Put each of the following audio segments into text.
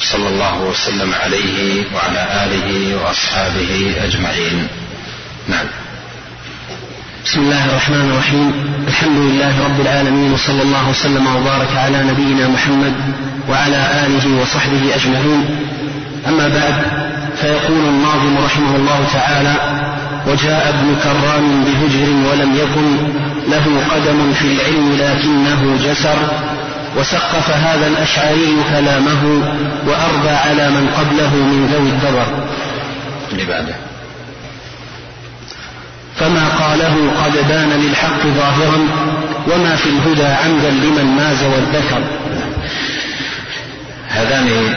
صلى الله وسلم عليه وعلى آله وأصحابه أجمعين. نعم. بسم الله الرحمن الرحيم. الحمد لله رب العالمين وصلى الله وسلم وبارك على نبينا محمد وعلى آله وصحبه أجمعين. أما بعد فيقول الناظم رحمه الله تعالى وجاء ابن كرام بهجر ولم يكن له قدم في العلم لكنه جسر وسقف هذا الأشعري كلامه وأربى على من قبله من ذوي الدبر. اللي بعده. فما قاله قد بان للحق ظاهرا وما في الهدى عمدا لمن ماز والذكر هذان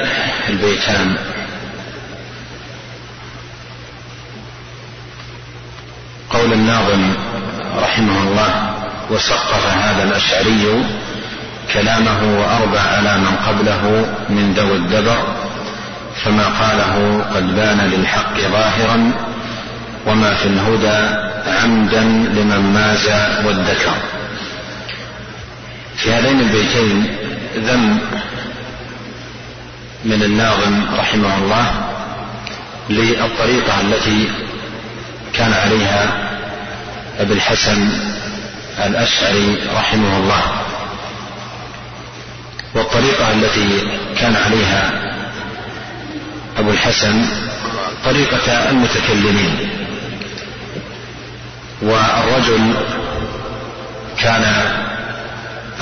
البيتان. قول الناظم رحمه الله وسقف هذا الأشعري كلامه وأربى على من قبله من ذوي الدبر فما قاله قد بان للحق ظاهرا وما في الهدى عمدا لمن ماز والذكر في هذين البيتين ذم من الناظم رحمه الله للطريقة التي كان عليها أبي الحسن الأشعري رحمه الله. والطريقة التي كان عليها أبو الحسن طريقة المتكلمين. والرجل كان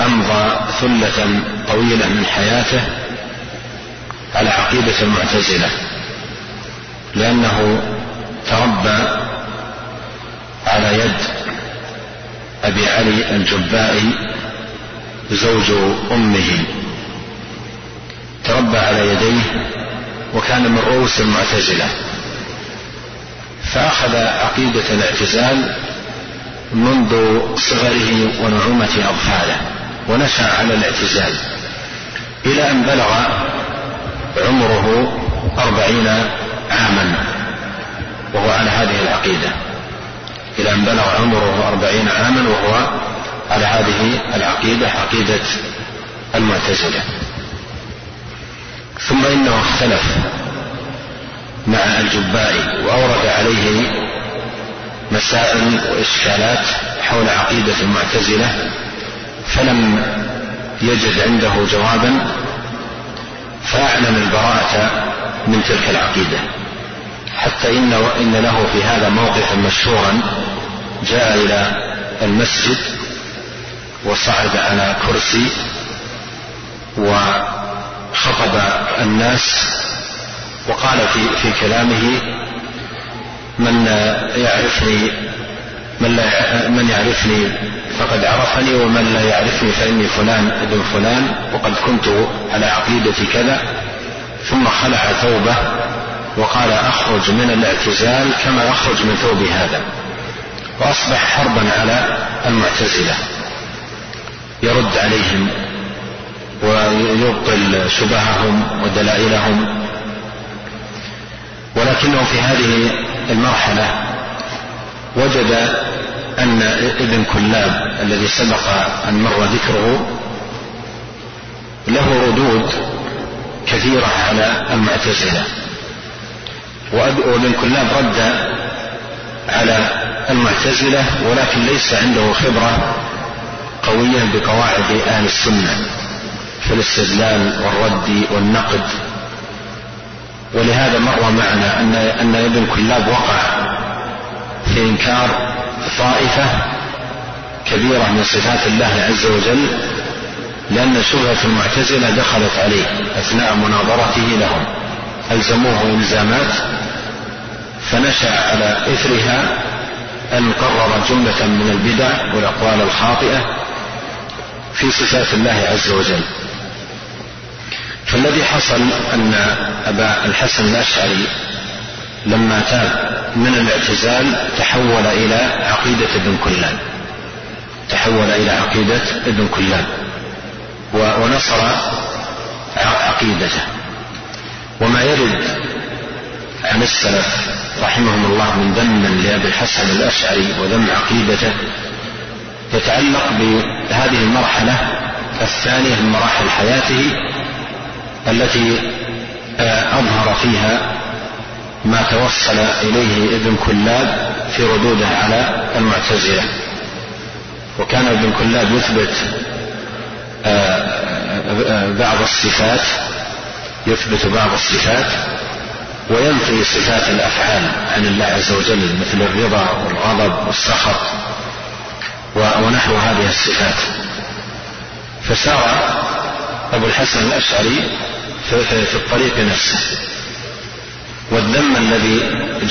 أمضى ثلة طويلة من حياته على عقيدة المعتزلة لأنه تربى على يد أبي علي الجبائي زوج أمه. تربى على يديه وكان من رؤوس المعتزلة. فأخذ عقيدة الاعتزال منذ صغره ونعومة أظفاره ونشأ على الاعتزال إلى أن بلغ عمره أربعين عاما وهو على هذه العقيدة. إلى أن بلغ عمره أربعين عاما وهو على هذه العقيدة عقيدة المعتزلة. ثم إنه اختلف مع الجبائي وأورد عليه مسائل وإشكالات حول عقيدة المعتزلة فلم يجد عنده جوابا فأعلن البراءة من تلك العقيدة. حتى إن إن له في هذا موقفا مشهورا جاء إلى المسجد وصعد على كرسي وخطب الناس وقال في في كلامه من يعرفني من لا من يعرفني فقد عرفني ومن لا يعرفني فإني فلان ابن فلان وقد كنت على عقيدة كذا. ثم خلع ثوبه وقال أخرج من الاعتزال كما اخرج من ثوب هذا. وأصبح حربا على المعتزلة. يرد عليهم ويبطل شبههم ودلائلهم. ولكنه في هذه المرحلة وجد أن ابن كلاب الذي سبق أن مر ذكره له ردود كثيرة على المعتزلة. وابن كلاب رد على المعتزلة ولكن ليس عنده خبرة قوية بقواعد أهل السنة. في الاستدلال والرد والنقد. ولهذا مر معنا أن أن ابن كلاب وقع في إنكار طائفة كبيرة من صفات الله عز وجل لأن شبهة المعتزلة دخلت عليه أثناء مناظرته لهم. ألزموه إلزامات فنشأ على إثرها أن قرر جملة من البدع والأقوال الخاطئة في صفات الله عز وجل. فالذي حصل أن أبا الحسن الأشعري لما تاب من الاعتزال تحول إلى عقيدة ابن كلاب. تحول إلى عقيدة ابن كلاب. ونصر عقيدته. وما يرد عن السلف رحمهم الله من ذم لأبي الحسن الأشعري وذم عقيدته يتعلق بهذه المرحلة الثانية من مراحل حياته التي آه، أظهر فيها ما توصل إليه ابن كلاب في ردوده على المعتزلة. وكان ابن كلاب يثبت آه، آه، بعض الصفات يثبت بعض الصفات وينفي صفات الأفعال عن الله عز وجل مثل الرضا والغضب والسخط ونحو هذه الصفات. فسار أبو الحسن الأشعري في الطريق نفسه. والذم الذي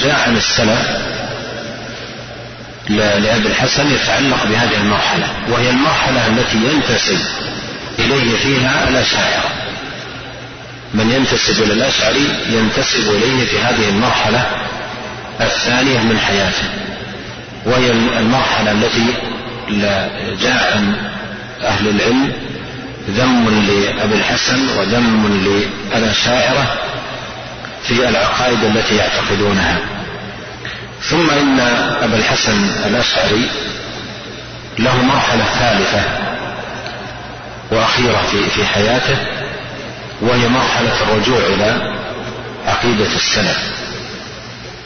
جاء عن السلف لأبي الحسن يتعلق بهذه المرحلة وهي المرحلة التي ينتسب إليه فيها الأشاعرة. من ينتسب إلى الأشعري ينتسب إليه في هذه المرحلة الثانية من حياته وهي المرحلة التي جاء عن أهل العلم ذم لأبي الحسن وذم للأشاعرة في العقائد التي يعتقدونها. ثم إن أبا الحسن الأشعري له مرحلة ثالثة وأخيرة في في حياته وهي مرحلة الرجوع إلى عقيدة السلف.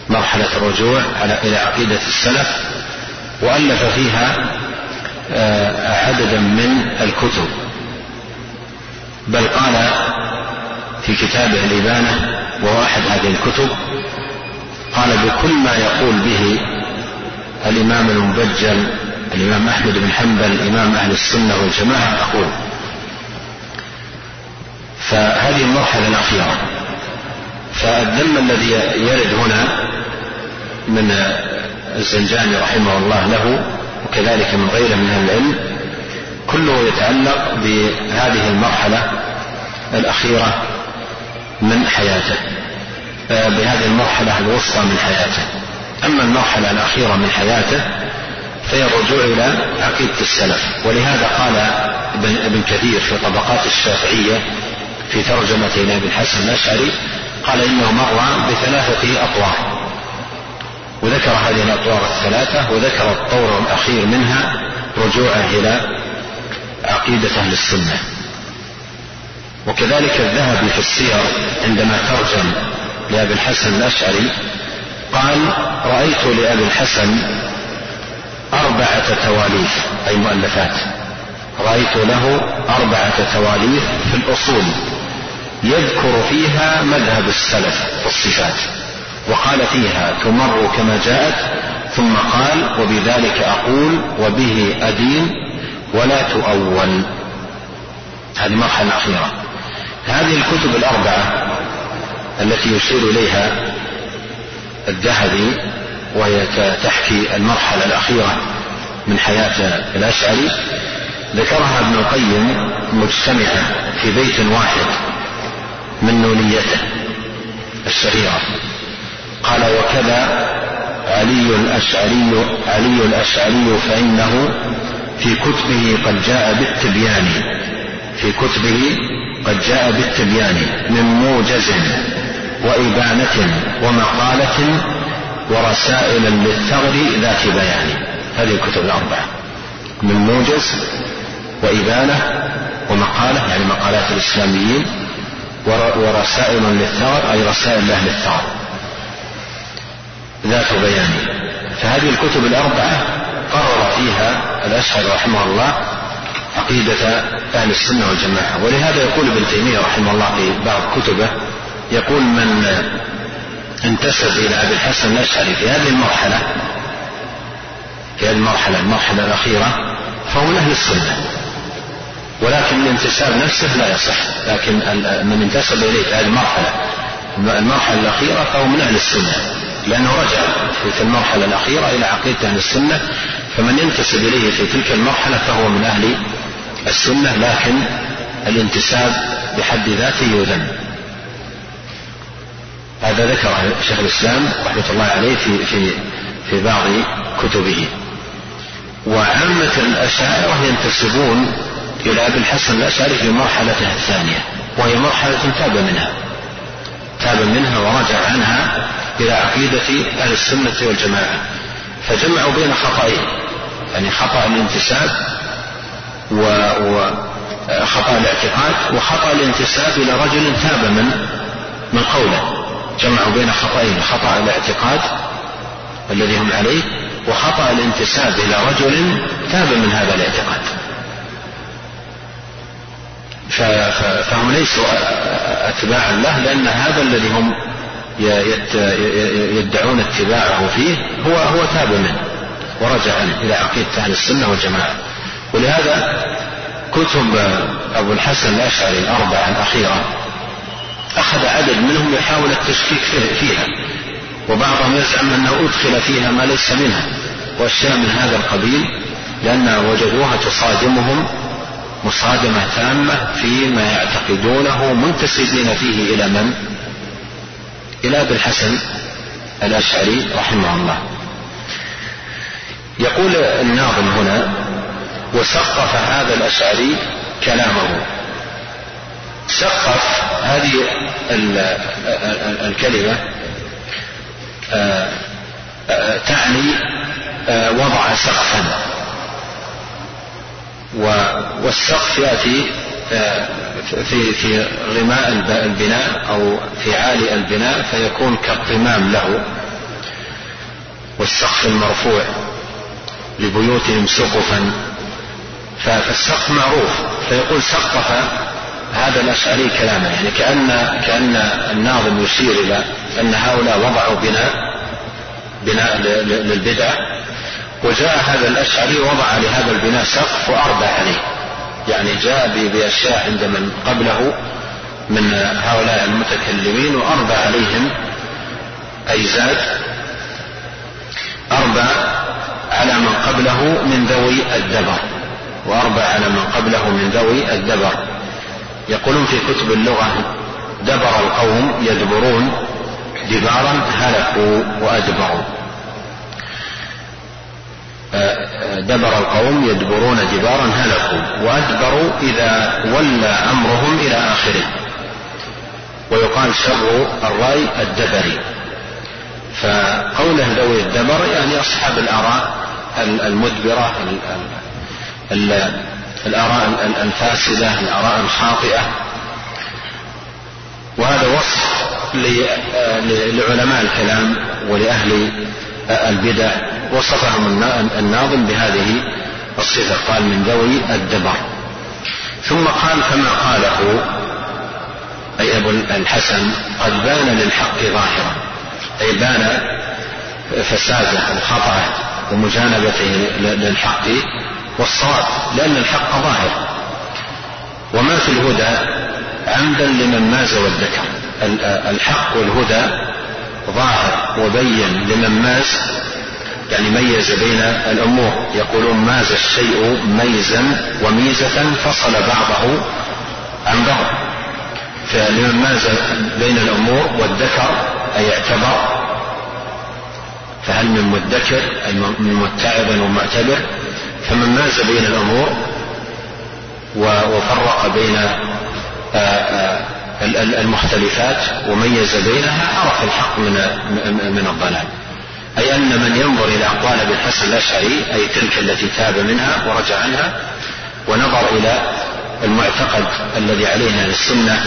مرحلة الرجوع إلى عقيدة السلف وألف فيها آه، عددا من الكتب. بل قال في كتابه الإبانة وهو أحد هذه الكتب قال بكل ما يقول به الإمام المبجل الإمام أحمد بن حنبل إمام أهل السنة والجماعة أقول. فهذه المرحلة الأخيرة. فالذم الذي يرد هنا من الزنجاني رحمه الله له وكذلك من غيره من أهل العلم كله يتعلق بهذه المرحلة الأخيرة من حياته آه، بهذه المرحلة الوسطى من حياته. أما المرحلة الأخيرة من حياته فهي الرجوع إلى عقيدة السلف. ولهذا قال ابن كثير في طبقات الشافعية في ترجمة إلى الحسن الأشعري قال إنه مر بثلاثة أطوار. وذكر هذه الأطوار الثلاثة وذكر الطور الأخير منها رجوعه إلى عقيدة أهل السنة. وكذلك الذهبي في السير عندما ترجم لأبي الحسن الأشعري قال رأيت لأبي الحسن أربعة تواليف أي مؤلفات. رأيت له أربعة تواليف في الأصول يذكر فيها مذهب السلف في الصفات وقال فيها تمر كما جاءت ثم قال وبذلك أقول وبه أدين ولا تؤول هذه المرحلة الأخيرة هذه الكتب الأربعة التي يشير إليها الذهبي وهي تحكي المرحلة الأخيرة من حياة الأشعري. ذكرها ابن القيم مجتمعة في بيت واحد من نونيته الشهيرة قال وكذا علي الأشعري علي الأشعري فإنه في كتبه قد جاء بالتبيان. في كتبه قد جاء بالتبيان من موجز وإبانة ومقالة ورسائل للثغر ذات بيان. هذه الكتب الأربعة. من موجز وإبانة ومقالة يعني مقالات الإسلاميين ورسائل للثغر أي رسائل لأهل الثغر. ذات بيان. فهذه الكتب الأربعة قرر فيها الأشهر رحمه الله عقيدة أهل السنة والجماعة. ولهذا يقول ابن تيمية رحمه الله في بعض كتبه يقول من انتسب إلى أبي الحسن الأشعري في هذه المرحلة في هذه المرحلة المرحلة الأخيرة فهو من أهل السنة. ولكن الانتساب نفسه لا يصح. لكن من انتسب إليه في هذه المرحلة المرحلة الأخيرة فهو من أهل السنة لأنه رجع في المرحلة الأخيرة إلى عقيدة أهل السنة فمن ينتسب إليه في تلك المرحلة فهو من أهل السنة لكن الانتساب بحد ذاته يذم هذا ذكره شيخ الإسلام رحمة الله عليه في في في بعض كتبه. وعامة الأشاعرة ينتسبون إلى أبي الحسن الأشعري في مرحلته الثانية وهي مرحلة تاب منها. تاب منها ورجع عنها إلى عقيدة أهل السنة والجماعة. فجمعوا بين خطأين. يعني خطأ الانتساب وخطأ الاعتقاد وخطأ الانتساب إلى رجل تاب من من قوله. جمعوا بين خطأين خطأ الاعتقاد الذي هم عليه وخطأ الانتساب إلى رجل تاب من هذا الاعتقاد. فهم ليسوا أتباعا له لأن هذا الذي هم يدعون اتباعه فيه هو هو تاب منه ورجع إلى عقيدة أهل السنة والجماعة ولهذا كتب أبو الحسن الأشعري الأربعة الأخيرة أخذ عدد منهم يحاول التشكيك فيها وبعضهم يزعم أنه أدخل فيها ما ليس منها وأشياء من هذا القبيل لأن وجدوها تصادمهم مصادمة تامة فيما يعتقدونه منتسبين فيه إلى من؟ إلى أبي الحسن الأشعري رحمه الله. يقول الناظم هنا: وسقف هذا الأشعري كلامه. سقف هذه الكلمة آه، آه، تعني آه، وضع سقفا والسقف يأتي في في غماء البناء أو في عالي البناء فيكون كالقمام له والسقف المرفوع لبيوتهم سقفا. فالسقف معروف فيقول سقف هذا الأشعري كلاما يعني كأن كأن الناظم يشير إلى أن هؤلاء وضعوا بناء بناء للبدعة. وجاء هذا الأشعري وضع لهذا البناء سقف وأربى عليه. يعني جاء بأشياء عند من قبله من هؤلاء المتكلمين وأربى عليهم أي زاد أربى على من قبله من ذوي الدبر وأربى على من قبله من ذوي الدبر. يقولون في كتب اللغة دبر القوم يدبرون دبارا هلكوا وأدبروا. دبر القوم يدبرون دبارا هلكوا وأدبروا إذا ولى أمرهم إلى آخره. ويقال شر الرأي الدبري. فقوله ذوي الدبر يعني أصحاب الآراء المدبرة الآراء الفاسدة الآراء الخاطئة. وهذا وصف لعلماء الكلام ولأهل البدع وصفهم الناظم بهذه الصفة. قال من ذوي الدبر. ثم قال كما قاله أي أبو الحسن قد بان للحق ظاهرا. أي بان فساده وخطأه ومجانبته للحق والصواب لأن الحق ظاهر. وما في الهدى عمدا لمن ماز والذكر. الحق والهدى ظاهر وبين لمن ماز يعني ميز بين الأمور. يقولون ماز الشيء ميزا وميزة فصل بعضه عن بعض. فلمن ماز بين الأمور والذكر أي اعتبر فهل من مدكر أي من متعظ ومعتبر؟ فمن ماز بين الأمور وفرق بين آه، آه، المختلفات وميز بينها عرف الحق من من الضلال. أي أن من ينظر إلى أقوال ابن الحسن الأشعري أي تلك التي تاب منها ورجع عنها ونظر إلى المعتقد الذي عليه أهل السنة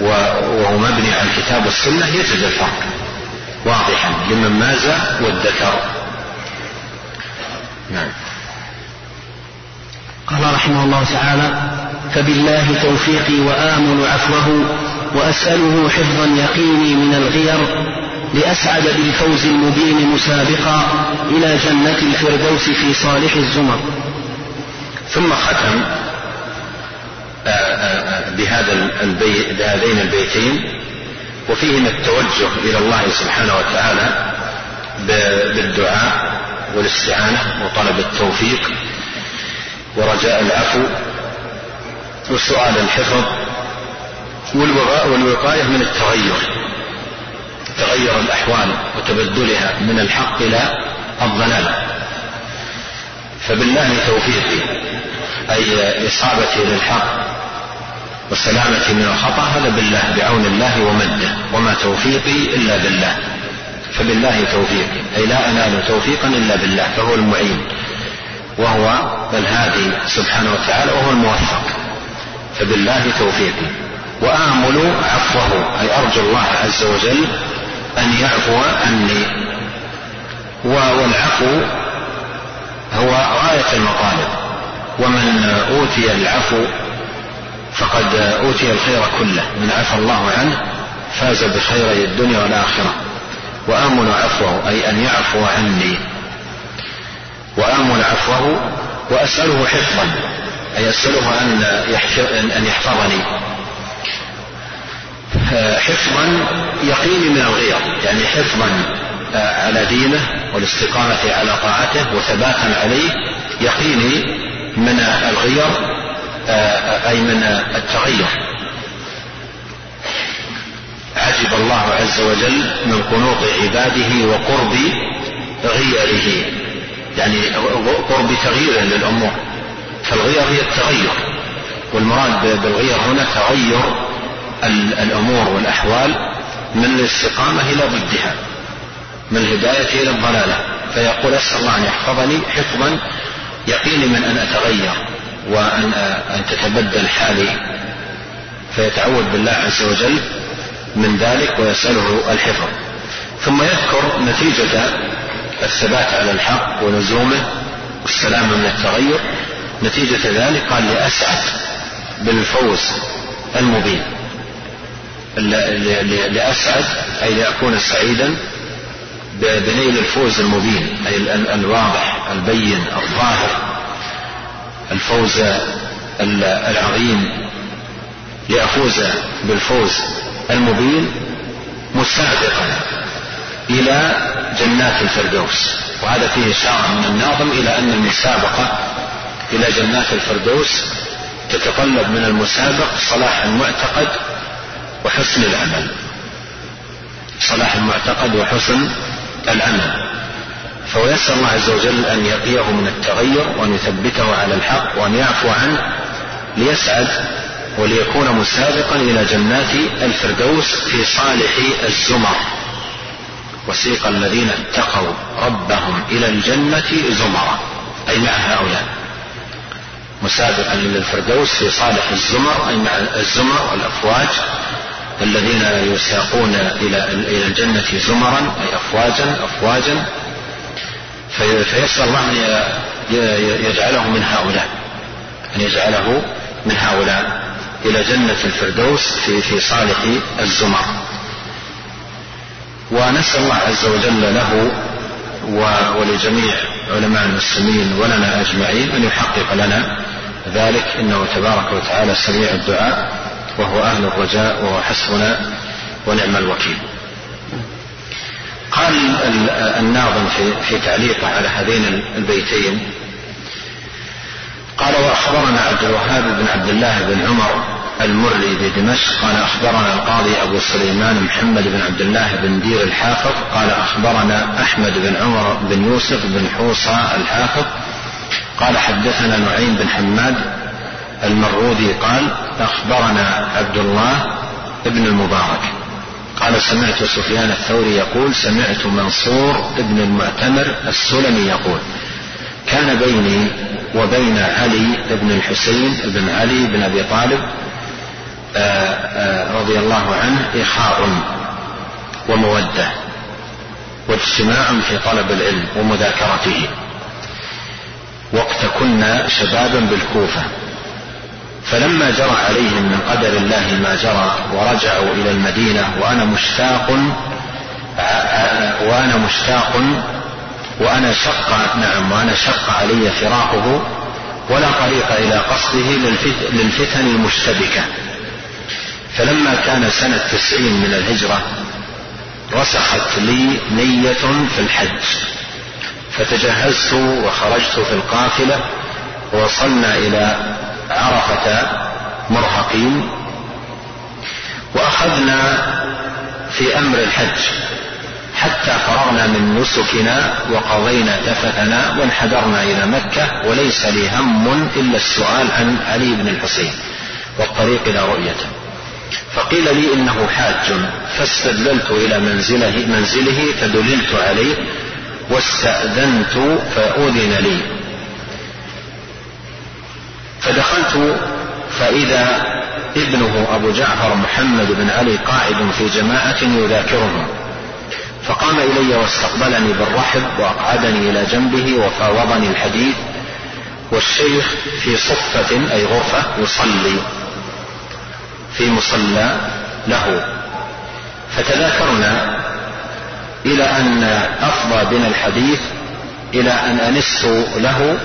وهو مبني على الكتاب والسنة يجد الفرق واضحا. لمن ماز والذكر. نعم. قال رحمه الله تعالى فبالله توفيقي وآمل عفوه وأسأله حفظا يقيني من الغير لأسعد بالفوز المبين مسابقا إلى جنة الفردوس في صالح الزمر. ثم ختم آه، آه، بهذا البيت بهذين البيتين وفيهما التوجه إلى الله سبحانه وتعالى بالدعاء والاستعانة وطلب التوفيق ورجاء العفو. وسؤال الحفظ والوقاية من التغير. تغير الأحوال وتبدلها من الحق إلى الضلال فبالله توفيقي أي إصابتي للحق وسلامتي من الخطأ هذا بالله بعون الله ومده وما توفيقي إلا بالله. فبالله توفيقي أي لا أنال توفيقا إلا بالله فهو المعين وهو الهادي سبحانه وتعالى وهو الموفق. فبالله توفيقي. وآمل عفوه أي أرجو الله عز وجل أن يعفو عني. والعفو هو غاية المطالب. ومن أوتي العفو فقد أوتي الخير كله. من عفى الله عنه فاز بخيري الدنيا والآخرة. وآمل عفوه أي أن يعفو عني. وآمل عفوه وأسأله حفظا. أي أسأله أن أن يحفظني. حفظا يقيني من الغير. يعني حفظا على دينه والاستقامة على طاعته وثباتا عليه يقيني من الغير أي من التغير. عجب الله عز وجل من قنوط عباده وقرب غيره. يعني قرب تغيير للأمور. فالغير هي التغير. والمراد بالغير هنا تغير الأمور والأحوال من الاستقامة إلى ضدها من الهداية إلى الضلالة. فيقول أسأل الله أن يحفظني حفظا يقيني من أن أتغير وأن أن تتبدل حالي. فيتعوذ بالله عز وجل من ذلك ويسأله الحفظ. ثم يذكر نتيجة الثبات على الحق ولزومه والسلامة من التغير. نتيجة ذلك قال لأسعد بالفوز المبين. لأسعد أي لأكون سعيدا بنيل الفوز المبين أي الواضح البين الظاهر. الفوز العظيم لأفوز بالفوز المبين مستعدقا إلى جنات الفردوس. وهذا فيه إشارة من الناظم إلى أن المسابقة إلى جنات الفردوس تتطلب من المسابق صلاح المعتقد وحسن العمل صلاح المعتقد وحسن العمل فهو يسأل الله عز وجل أن يقيه من التغير وأن يثبته على الحق وأن يعفو عنه ليسعد وليكون مسابقا إلى جنات الفردوس في صالح الزمر. وسيق الذين اتقوا ربهم إلى الجنة زمرا. أي مع هؤلاء. مسابقا إلى الفردوس في صالح الزمر أي مع الزمر والأفواج الذين يساقون إلى إلى الجنة زمرا أي أفواجا أفواجا. فيسأل الله أن يجعله من هؤلاء أن يجعله من هؤلاء إلى جنة الفردوس في في صالح الزمر. ونسأل الله عز وجل له ولجميع علماء المسلمين ولنا أجمعين أن يحقق لنا ذلك. إنه تبارك وتعالى سميع الدعاء وهو أهل الرجاء وهو حسبنا ونعم الوكيل. قال الناظم في, تعليقه على هذين البيتين قال وأخبرنا عبد الوهاب بن عبد الله بن عمر المري بدمشق قال أخبرنا القاضي أبو سليمان محمد بن عبد الله بن دير الحافظ قال أخبرنا أحمد بن عمر بن يوسف بن حوصى الحافظ قال حدثنا نعيم بن حماد المرودي قال أخبرنا عبد الله بن المبارك قال سمعت سفيان الثوري يقول سمعت منصور بن المعتمر السلمي يقول كان بيني وبين علي بن الحسين بن علي بن أبي طالب رضي الله عنه إخاء ومودة واجتماع في طلب العلم ومذاكرته. وقت كنا شبابا بالكوفة فلما جرى عليهم من قدر الله ما جرى ورجعوا إلى المدينة وأنا مشتاق وأنا مشتاق وأنا شق نعم وأنا شق علي فراقه ولا طريق إلى قصده للفتن المشتبكة. فلما كان سنة تسعين من الهجرة رسخت لي نية في الحج. فتجهزت وخرجت في القافلة ووصلنا إلى عرفة مرهقين وأخذنا في أمر الحج. حتى فرغنا من نسكنا وقضينا تفتنا وانحدرنا إلى مكة وليس لي هم إلا السؤال عن علي بن الحسين والطريق إلى رؤيته. فقيل لي إنه حاج فاستدللت إلى منزله منزله فدللت عليه واستأذنت فأذن لي. فدخلت فإذا ابنه أبو جعفر محمد بن علي قاعد في جماعة يذاكرهم فقام إلي واستقبلني بالرحب وأقعدني إلى جنبه وفاوضني الحديث والشيخ في صفة أي غرفة يصلي. في مصلى له. فتذاكرنا إلى أن أفضى بنا الحديث إلى أن أنست له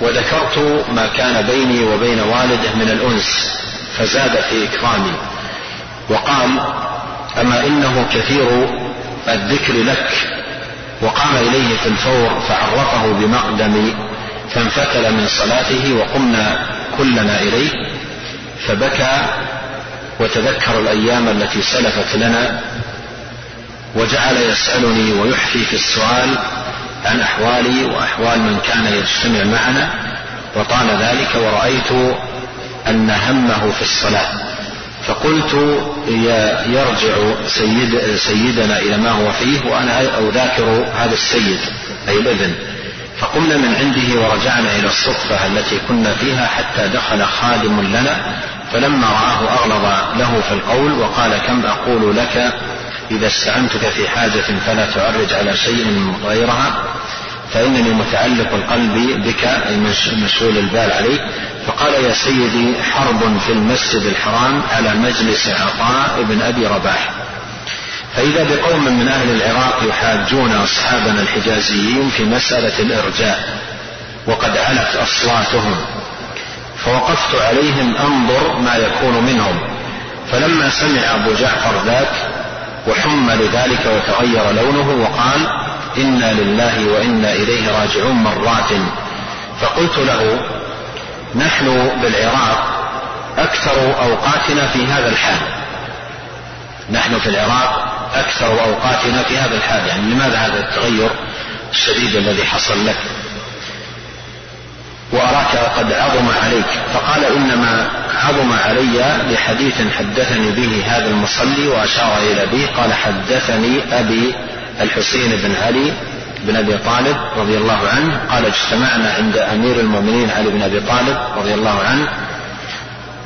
وذكرت ما كان بيني وبين والده من الأنس فزاد في إكرامي. وقال أما إنه كثير الذكر لك. وقام إليه في الفور فعرفه بمقدم فانفتل من صلاته وقمنا كلنا إليه فبكى وتذكر الأيام التي سلفت لنا وجعل يسألني ويحكي في السؤال عن أحوالي وأحوال من كان يجتمع معنا وطال ذلك ورأيت أن همه في الصلاة. فقلت يرجع سيد سيدنا إلى ما هو فيه وأنا أذاكر هذا السيد أي الابن فقمنا من عنده ورجعنا إلى الصفة التي كنا فيها حتى دخل خادم لنا فلما رآه أغلظ له في القول وقال كم أقول لك إذا استعنتك في حاجة فلا تعرج على شيء غيرها فإنني متعلق القلب بك أي مشغول البال عليك. فقال يا سيدي حرب في المسجد الحرام على مجلس عطاء بن أبي رباح. فإذا بقوم من أهل العراق يحاجون أصحابنا الحجازيين في مسألة الإرجاء وقد علت أصواتهم فوقفت عليهم أنظر ما يكون منهم. فلما سمع أبو جعفر ذاك وحم لذلك وتغير لونه وقال إنا لله وإنا إليه راجعون مرات. فقلت له نحن بالعراق أكثر أوقاتنا في هذا الحال. نحن في العراق أكثر أوقاتنا في هذا الحال. يعني لماذا هذا التغير الشديد الذي حصل لك؟ وأراك قد عظم عليك. فقال إنما عظم علي لحديث حدثني به هذا المصلي وأشار إلى به. قال حدثني أبي الحسين بن علي بن أبي طالب رضي الله عنه. قال اجتمعنا عند أمير المؤمنين علي بن أبي طالب رضي الله عنه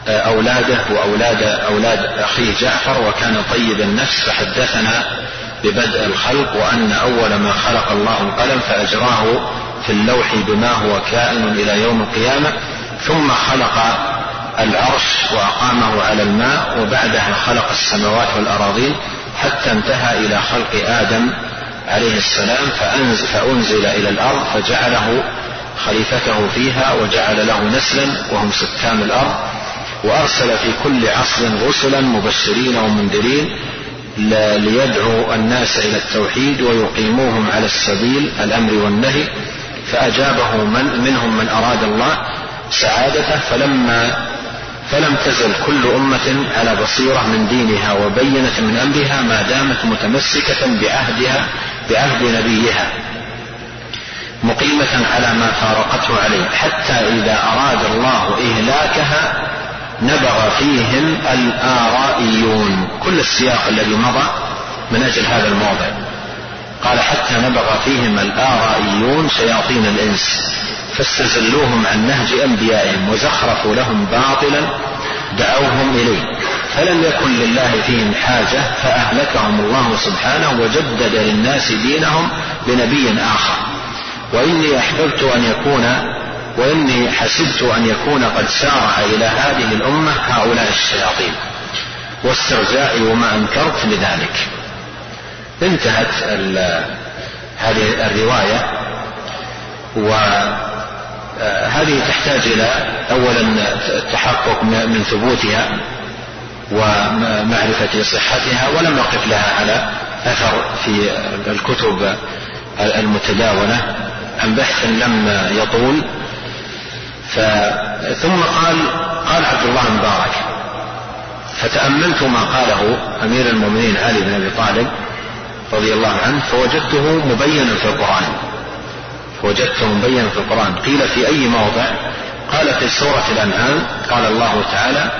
أولاده وأولاد أولاد أخيه جعفر وكان طيب النفس. فحدثنا ببدء الخلق وأن أول ما خلق الله القلم فأجراه في اللوح بما هو كائن إلى يوم القيامة ثم خلق العرش وأقامه على الماء وبعدها خلق السماوات والأراضين حتى انتهى إلى خلق آدم عليه السلام فأنزل, فأنزل إلى الأرض فجعله خليفته فيها وجعل له نسلا وهم سكان الأرض وأرسل في كل عصر رسلا مبشرين ومنذرين ليدعو الناس إلى التوحيد ويقيموهم على السبيل الأمر والنهي. فأجابه من منهم من أراد الله سعادته فلما فلم تزل كل أمة على بصيرة من دينها وبينة من أمرها ما دامت متمسكة بعهدها بعهد نبيها مقيمة على ما فارقته عليه حتى إذا أراد الله إهلاكها نبغ فيهم الآرائيون كل السياق الذي مضى من أجل هذا الموضع. قال حتى نبغ فيهم الآرائيون شياطين الإنس فاستزلوهم عن نهج أنبيائهم وزخرفوا لهم باطلا دعوهم إليه. فلم يكن لله فيهم حاجة فأهلكهم الله سبحانه وجدد للناس دينهم بنبي آخر. وإني أحببت أن يكون وإني حسبت أن يكون قد سارع إلى هذه الأمة هؤلاء الشياطين. واسترجاعي وما أنكرت لذلك. انتهت هذه الرواية وهذه تحتاج إلى أولا التحقق من ثبوتها ومعرفة صحتها ولم نقف لها على أثر في الكتب المتداولة. عن بحث لم يطول. ثم قال قال عبد الله مبارك فتأملت ما قاله أمير المؤمنين علي بن أبي طالب رضي الله عنه فوجدته مبينا في القرآن. وجدته مبينا في القرآن. قيل في أي موضع؟ قال في سورة الأنعام قال الله تعالى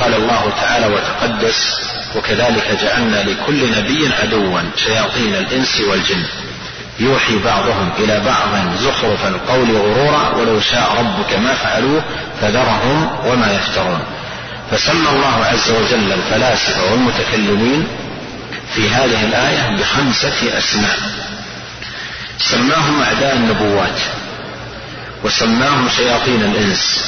قال الله تعالى وتقدس وكذلك جعلنا لكل نبي عدوا شياطين الإنس والجن. يوحي بعضهم إلى بعض زخرف القول غرورا ولو شاء ربك ما فعلوه فذرهم وما يفترون. فسمى الله عز وجل الفلاسفة والمتكلمين في هذه الآية بخمسة أسماء. سماهم أعداء النبوات وسماهم شياطين الإنس.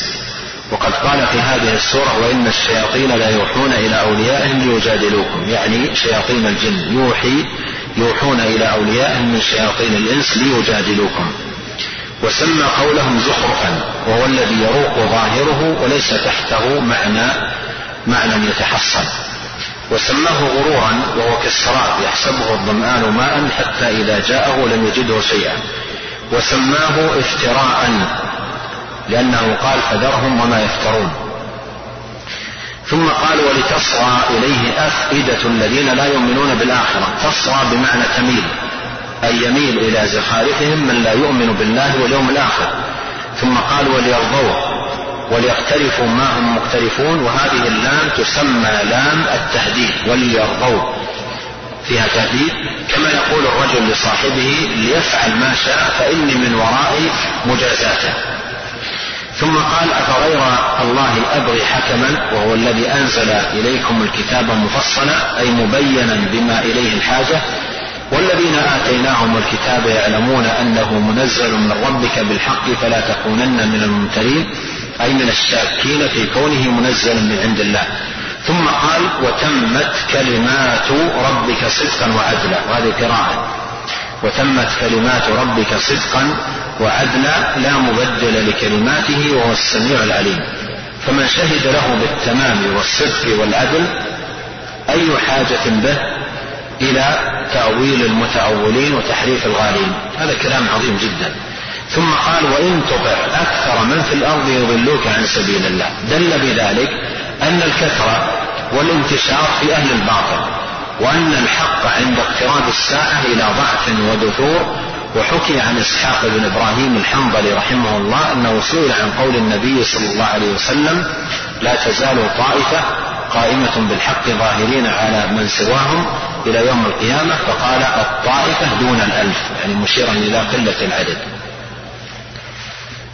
وقد قال في هذه السورة وإن الشياطين لا يوحون إلى أوليائهم ليجادلوكم. يعني شياطين الجن. يوحي يوحون إلى أوليائهم من شياطين الإنس ليجادلوكم. وسمى قولهم زخرفا وهو الذي يروق ظاهره وليس تحته معنى معنى يتحصل. وسماه غرورا وهو كالسراب يحسبه الظمآن ماء حتى إذا جاءه لم يجده شيئا. وسماه افتراء لأنه قال فذرهم وما يفترون. ثم قال ولتصغى إليه أفئدة الذين لا يؤمنون بالآخرة. تصغى بمعنى تميل أي يميل إلى زخارفهم من لا يؤمن بالله واليوم الآخر. ثم قال وليرضوه. وليقترفوا ما هم مقترفون وهذه اللام تسمى لام التهديد وليرضوا فيها تهديد كما يقول الرجل لصاحبه ليفعل ما شاء فإني من ورائي مجازاته ثم قال أفغير الله أبغي حكما وهو الذي أنزل إليكم الكتاب مفصلا أي مبينا بما إليه الحاجة. والذين آتيناهم الكتاب يعلمون أنه منزل من ربك بالحق فلا تكونن من الممترين. أي من الشاكين في كونه منزلا من عند الله. ثم قال وتمت كلمات ربك صدقا وعدلا. وهذه قراءة. وتمت كلمات ربك صدقا وعدلا لا مبدل لكلماته وهو السميع العليم. فمن شهد له بالتمام والصدق والعدل أي حاجة به إلى تأويل المتأولين وتحريف الغالين. هذا كلام عظيم جدا. ثم قال وإن تطع أكثر من في الأرض يضلوك عن سبيل الله. دل بذلك أن الكثرة والانتشار في أهل الباطل وأن الحق عند اقتراب الساعة إلى ضعف ودثور. وحكي عن إسحاق بن إبراهيم الحنظلي رحمه الله أنه سئل عن قول النبي صلى الله عليه وسلم لا تزال طائفة قائمة بالحق ظاهرين على من سواهم إلى يوم القيامة. فقال الطائفة دون الألف. يعني مشيرا إلى قلة العدد.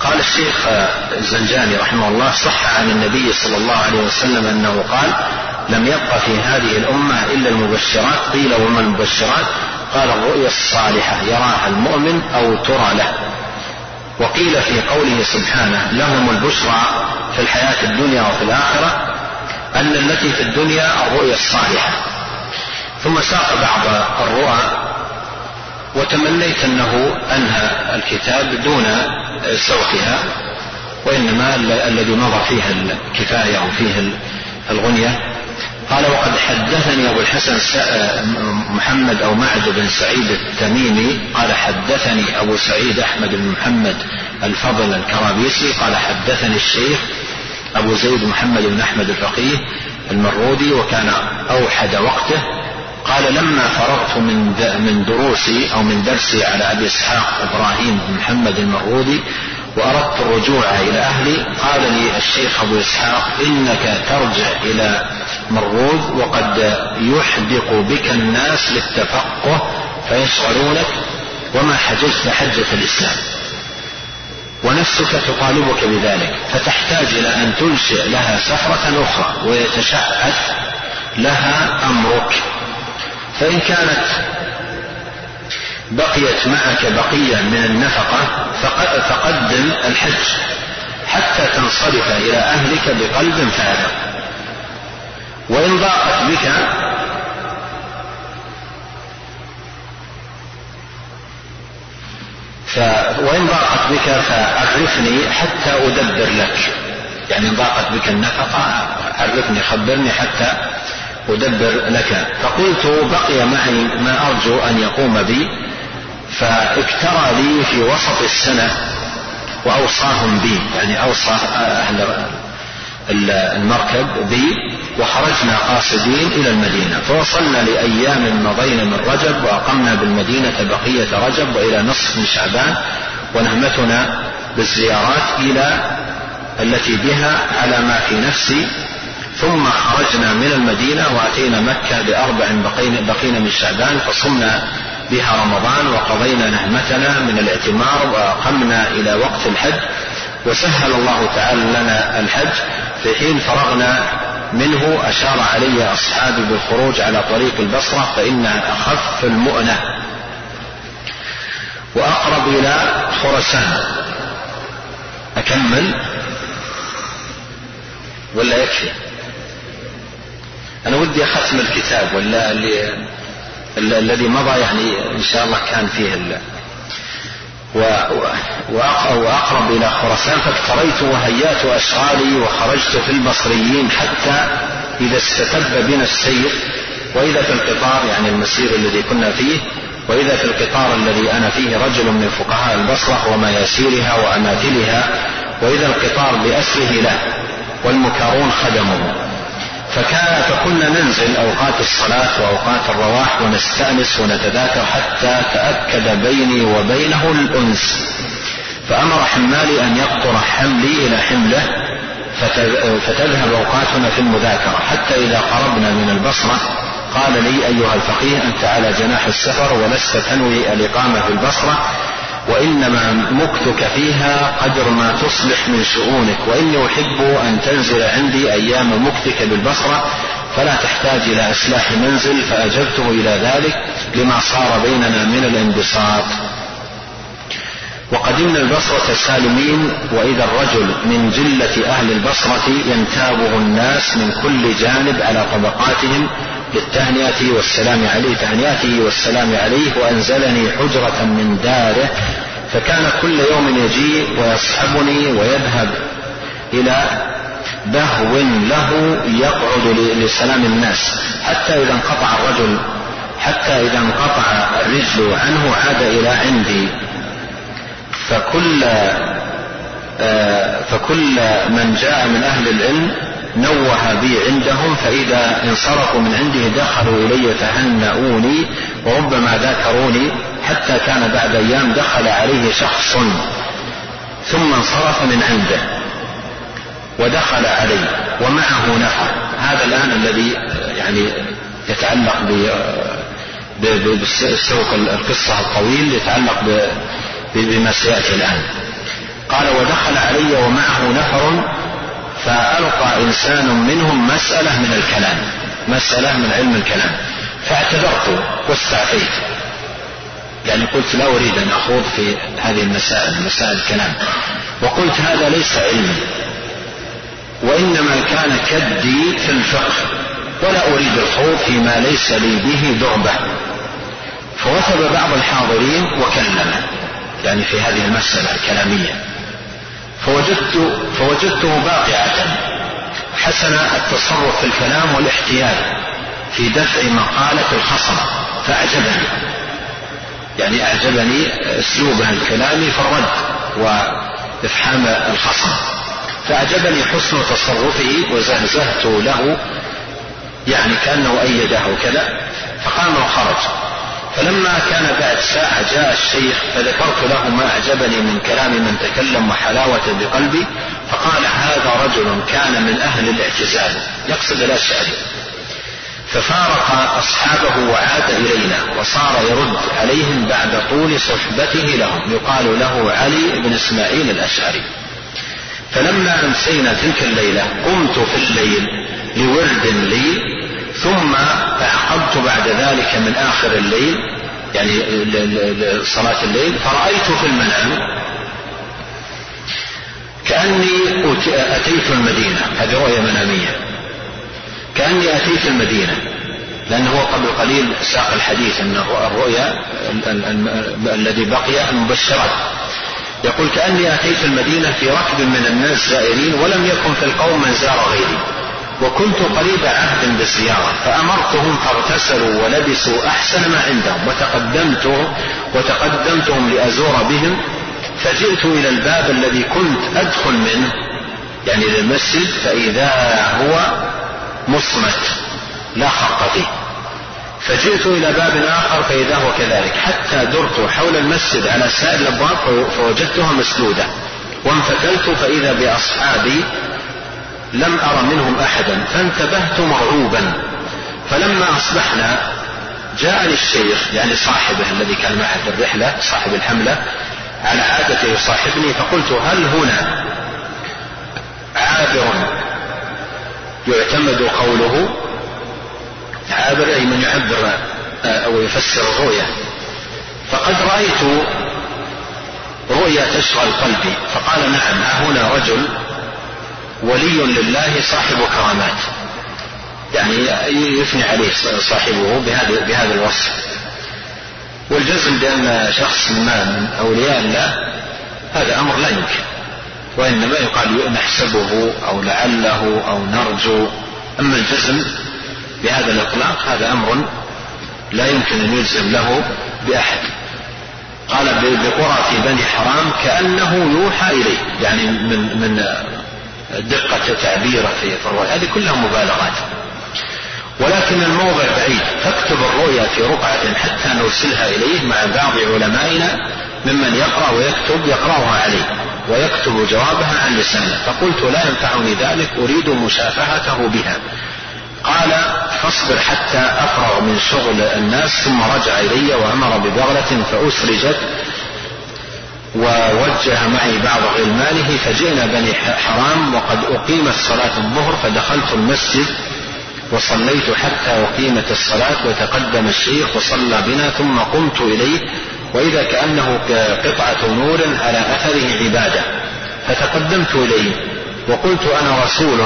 قال الشيخ الزنجاني رحمه الله صح عن النبي صلى الله عليه وسلم أنه قال لم يبق في هذه الأمة إلا المبشرات قيل وما المبشرات؟ قال الرؤيا الصالحة يراها المؤمن أو ترى له. وقيل في قوله سبحانه لهم البشرى في الحياة الدنيا وفي الآخرة أن التي في الدنيا الرؤيا الصالحة. ثم ساق بعض الرؤى وتمنيت أنه أنهى الكتاب دون سوقها وإنما الذي مضى فيها الكفاية أو فيه الغنية. قال وقد حدثني أبو الحسن محمد أو معد بن سعيد التميمي قال حدثني أبو سعيد أحمد بن محمد الفضل الكرابيسي قال حدثني الشيخ أبو زيد محمد بن أحمد الفقيه المرودي وكان أوحد وقته قال لما فرغت من من دروسي أو من درسي على أبي إسحاق إبراهيم بن محمد المرودي وأردت الرجوع إلى أهلي قال لي الشيخ أبو إسحاق إنك ترجع إلى مرود وقد يحدق بك الناس للتفقه فيشغلونك وما حججت حجة الإسلام. ونفسك تطالبك بذلك فتحتاج إلى أن تنشئ لها سفره أخرى ويتشعث لها أمرك. فإن كانت بقيت معك بقية من النفقة فقدم الحج حتى تنصرف إلى أهلك بقلب فارغ. وإن ضاقت بك ف... وإن ضاقت بك فعرفني حتى أدبر لك. يعني إن ضاقت بك النفقة عرفني خبرني حتى أدبر لك. فقلت بقي معي ما أرجو أن يقوم بي فاكترى لي في وسط السنة وأوصاهم بي يعني أوصى أهل المركب بي وخرجنا قاصدين إلى المدينة. فوصلنا لأيام مضينا من رجب وأقمنا بالمدينة بقية رجب وإلى نصف من شعبان ونهمتنا بالزيارات إلى التي بها على ما في نفسي ثم خرجنا من المدينة وأتينا مكة بأربع بقينا من شعبان فصمنا بها رمضان وقضينا نهمتنا من الاعتمار وأقمنا إلى وقت الحج وسهل الله تعالى لنا الحج. في حين فرغنا منه أشار علي أصحابي بالخروج على طريق البصرة فإنها أخف المؤنة. وأقرب إلى خرسان. أكمل؟ ولا يكفي؟ أنا ودي أختم الكتاب ولا الذي مضى يعني إن شاء الله كان فيه وأقرب إلى خراسان فاقتريت وهيأت أشغالي وخرجت في البصريين حتى إذا استتب بنا السير وإذا في القطار يعني المسير الذي كنا فيه وإذا في القطار الذي أنا فيه رجل من فقهاء البصرة ومياسيرها وأماثلها وإذا القطار بأسره له والمكارون خدمه. فكان فكنا ننزل أوقات الصلاة وأوقات الرواح ونستأنس ونتذاكر حتى تأكد بيني وبينه الأنس. فأمر حمالي أن يقطر حملي إلى حمله فتذهب أوقاتنا في المذاكرة. حتى إذا قربنا من البصرة قال لي أيها الفقيه أنت على جناح السفر ولست تنوي الإقامة في البصرة. وإنما مكتك فيها قدر ما تصلح من شؤونك. وإني أحب أن تنزل عندي أيام مكتك بالبصرة فلا تحتاج إلى إصلاح منزل فأجبته إلى ذلك لما صار بيننا من الانبساط. وقدمنا البصرة سالمين وإذا الرجل من جلة أهل البصرة ينتابه الناس من كل جانب على طبقاتهم للتهنئة والسلام عليه تهنئته والسلام عليه وأنزلني حجرة من داره فكان كل يوم يجيء ويصحبني ويذهب إلى بهو له يقعد لسلام الناس. حتى إذا انقطع الرجل حتى إذا انقطع الرجل عنه عاد إلى عندي. فكل آه، فكل من جاء من أهل العلم نوه بي عندهم فإذا انصرفوا من عنده دخلوا إلي فهنؤوني وربما ذاكروني حتى كان بعد أيام دخل عليه شخص ثم انصرف من عنده ودخل علي ومعه نفر هذا الآن الذي يعني يتعلق بسوق القصة الطويل يتعلق بما سيأتي الآن. قال ودخل علي ومعه نفر فألقى إنسان منهم مسألة من الكلام مسألة من علم الكلام. فاعتذرت واستعفيت. يعني قلت لا أريد أن أخوض في هذه المسائل مسائل الكلام. وقلت هذا ليس علمي. وإنما كان كدي في الفقه. ولا أريد الخوض فيما ليس لي به دربة فوثب بعض الحاضرين وكلم. يعني في هذه المسألة الكلامية. فوجدت فوجدته باقعة. حسن التصرف في الكلام والاحتيال في دفع مقالة الخصم فأعجبني. يعني أعجبني أسلوبه الكلامي في الرد وإفحام الخصم. فأعجبني حسن تصرفه وزهزهت له يعني كأنه أيده كذا فقام وخرج. فلما كان بعد ساعة جاء الشيخ فذكرت له ما أعجبني من كلام من تكلم وحلاوة بقلبي فقال هذا رجل كان من أهل الاعتزال. يقصد الأشعري ففارق أصحابه وعاد إلينا وصار يرد عليهم بعد طول صحبته لهم. يقال له علي بن إسماعيل الأشعري. فلما أمسينا تلك الليلة قمت في الليل لورد لي ثم أعقبت بعد ذلك من آخر الليل يعني صلاة الليل فرأيت في المنام كأني أتيت المدينة. هذه رؤية منامية. كأني أتيت المدينة لأنه هو قبل قليل ساق الحديث أن الرؤيا الذي بقي المبشرات يقول كأني أتيت المدينة في ركب من الناس زائرين ولم يكن في القوم من زار غيري. وكنت قريب عهد بالزيارة فأمرتهم فاغتسلوا ولبسوا أحسن ما عندهم وتقدمت وتقدمتهم لأزور بهم فجئت إلى الباب الذي كنت أدخل منه يعني للمسجد فإذا هو مصمت لا خط فيه. فجئت إلى باب آخر فإذا هو كذلك. حتى درت حول المسجد على سائر الأبواب فوجدتها مسدودة. وانفتلت فإذا بأصحابي لم أر منهم أحدا فانتبهت مرعوبا. فلما أصبحنا جاءني الشيخ يعني صاحبه الذي كان معه في الرحلة صاحب الحملة على عادته يصاحبني فقلت هل هنا عابر يعتمد قوله؟ عابر أي من يعبر أو يفسر الرؤيا فقد رأيت رؤيا تشغل قلبي فقال نعم هنا رجل ولي لله صاحب كرامات. يعني يثني عليه صاحبه بهذا بهذا الوصف. والجزم بأن شخص ما من أولياء الله هذا أمر لا يمكن. وإنما يقال نحسبه أو لعله أو نرجو. أما الجزم بهذا الإطلاق هذا أمر لا يمكن أن يجزم له بأحد. قال بقرى في بني حرام كأنه يوحى إليه. يعني من من دقة تعبيره في الرؤيا هذه كلها مبالغات. ولكن الموضع بعيد. فاكتب الرؤيا في رقعة حتى نرسلها إليه مع بعض علمائنا ممن يقرأ ويكتب يقرأها عليه ويكتب جوابها عن لسانه. فقلت لا ينفعني ذلك أريد مشافهته بها. قال فاصبر حتى أفرغ من شغل الناس ثم رجع إلي وأمر ببغلة فأسرجت ووجه معي بعض غلمانه فجئنا بني حرام وقد أقيمت صلاة الظهر فدخلت المسجد وصليت حتى أقيمت الصلاة وتقدم الشيخ وصلى بنا ثم قمت إليه وإذا كأنه قطعة نور على أثره عبادة. فتقدمت إليه وقلت أنا رسول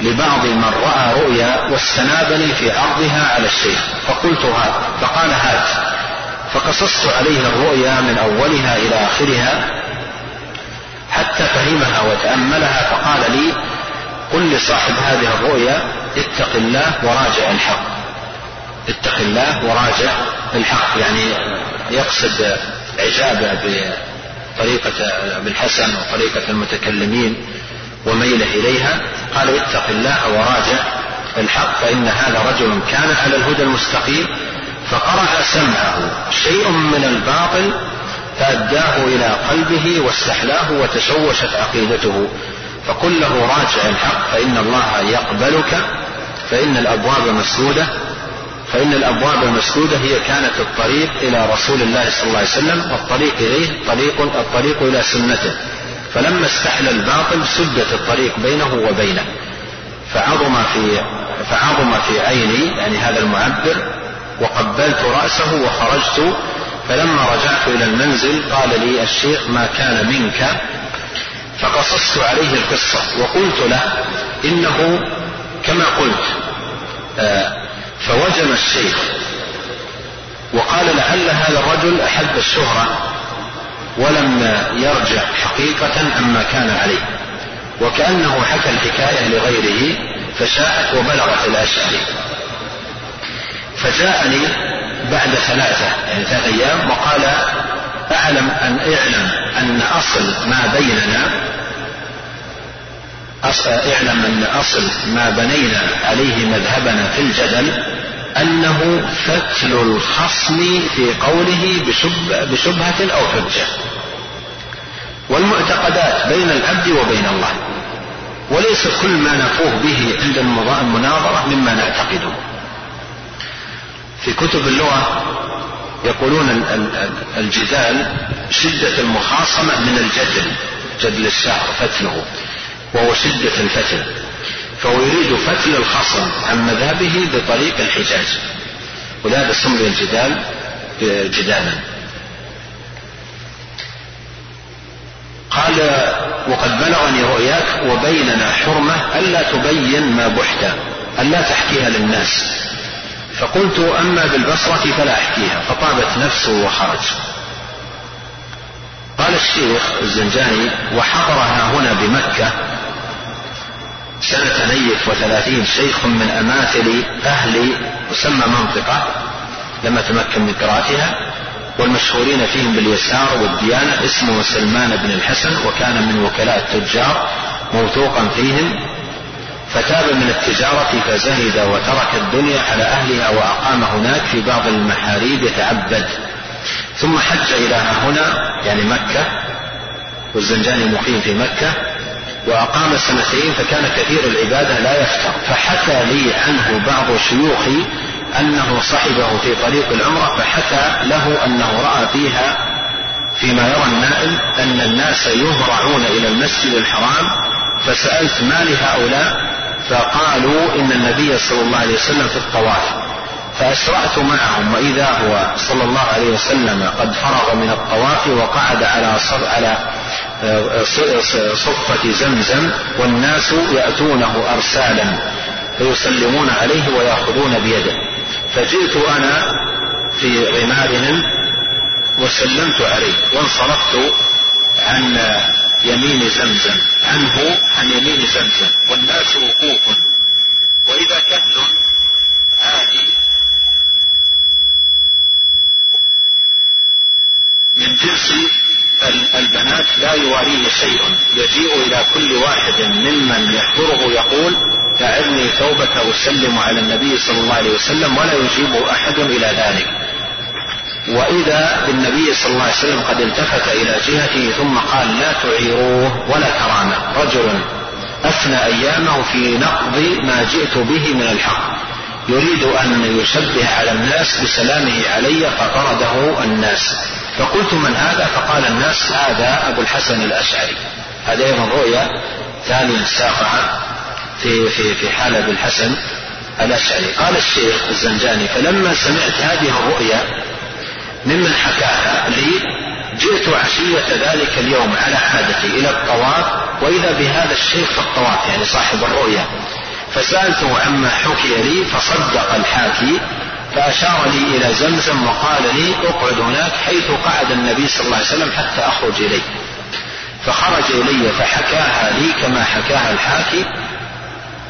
لبعض من رأى رؤيا واستنابني في عرضها على الشيخ فقلت هات فقال هات. فقصصت عليه الرؤيا من أولها إلى آخرها حتى فهمها وتأملها فقال لي قل لصاحب هذه الرؤيا اتق الله وراجع الحق. اتق الله وراجع الحق يعني يقصد عجابه بطريقة ابن الحسن وطريقة المتكلمين وميله إليها. قال اتق الله وراجع الحق فإن هذا رجل كان على الهدى المستقيم فقرع سمعه. شيء من الباطل فأداه إلى قلبه واستحلاه وتشوشت عقيدته. فقل له راجع الحق فإن الله يقبلك فإن الأبواب مسدودة فإن الأبواب المسدودة هي كانت الطريق إلى رسول الله صلى الله عليه وسلم والطريق إليه طريق الطريق إلى سنته. فلما استحل الباطل سدت الطريق بينه وبينه. فعظم في فعظم في عيني يعني هذا المعبر وقبلت رأسه وخرجت فلما رجعت إلى المنزل قال لي الشيخ ما كان منك؟ فقصصت عليه القصة وقلت له إنه كما قلت آه، فوجم الشيخ وقال لعل هذا الرجل أحب الشهرة ولم يرجع حقيقة عما كان عليه وكأنه حكى الحكاية لغيره فشاءت وبلغت الأشعري. فجاءني بعد ثلاثة يعني ثلاثة أيام وقال أعلم أن اعلم أن أصل ما بيننا اعلم أن أصل ما بنينا عليه مذهبنا في الجدل أنه فتل الخصم في قوله بشبهة أو حجة. والمعتقدات بين العبد وبين الله وليس كل ما نفوه به عند المناظرة مما نعتقده. في كتب اللغة يقولون الجدال شدة المخاصمة من الجدل جدل الشعر فتله وهو شدة الفتل فهو يريد فتل الخصم عن مذهبه بطريق الحجاج. ولهذا سمي الجدال جدالا. قال وقد بلغني رؤياك وبيننا حرمة ألا تبين ما بحت ألا تحكيها للناس. فقلت أما بالبصرة فلا أحكيها. فطابت نفسه وخرج قال الشيخ الزنجاني وحضرها هنا بمكة سنة نيف وثلاثين شيخ من أماثل أهل وسمى منطقة لما تمكن من قراءتها والمشهورين فيهم باليسار والديانة اسمه سلمان بن الحسن وكان من وكلاء التجار موثوقا فيهم. فتاب من التجارة فزهد وترك الدنيا على أهلها وأقام هناك في بعض المحاريب يتعبد. ثم حج إلى هنا يعني مكة والزنجاني مقيم في مكة وأقام سنتين فكان كثير العبادة لا يفتر فحكى لي عنه بعض شيوخي أنه صحبه في طريق العمرة فحكى له أنه رأى فيها فيما يرى النائم أن الناس يهرعون إلى المسجد الحرام فسألت ما لهؤلاء؟ فقالوا إن النبي صلى الله عليه وسلم في الطواف فأسرعت معهم وإذا هو صلى الله عليه وسلم قد فرغ من الطواف وقعد على على آه، صفة زمزم والناس يأتونه أرسالا فيسلمون عليه ويأخذون بيده. فجئت أنا في غمارهم وسلمت عليه وانصرفت عن يمين زمزم. عنه عن يمين زمزم. والناس وقوف. وإذا كهل عادي. من جنس البنات لا يواريه شيء. يجيء إلى كل واحد ممن يحضره يقول أعرني ثوبك أسلم على النبي صلى الله عليه وسلم ولا يجيب أحد إلى ذلك. وإذا بالنبي صلى الله عليه وسلم قد التفت إلى جهته ثم قال لا تعيروه ولا كرامة رجل أفنى أيامه في نقض ما جئت به من الحق. يريد أن يشبه على الناس بسلامه علي فطرده الناس. فقلت من هذا؟ فقال الناس هذا أبو الحسن الأشعري. هذا أيضا رؤيا ثانية ساقعة في في في حال أبي الحسن الأشعري. قال الشيخ الزنجاني فلما سمعت هذه الرؤيا ممن حكاها لي جئت عشية ذلك اليوم على عادتي إلى الطواف وإذا بهذا الشيخ في الطواف يعني صاحب الرؤيا فسألته عما حكي لي فصدق الحاكي فأشار لي إلى زمزم وقال لي أقعد هناك حيث قعد النبي صلى الله عليه وسلم حتى أخرج إليه. فخرج إلي فحكاها لي كما حكاها الحاكي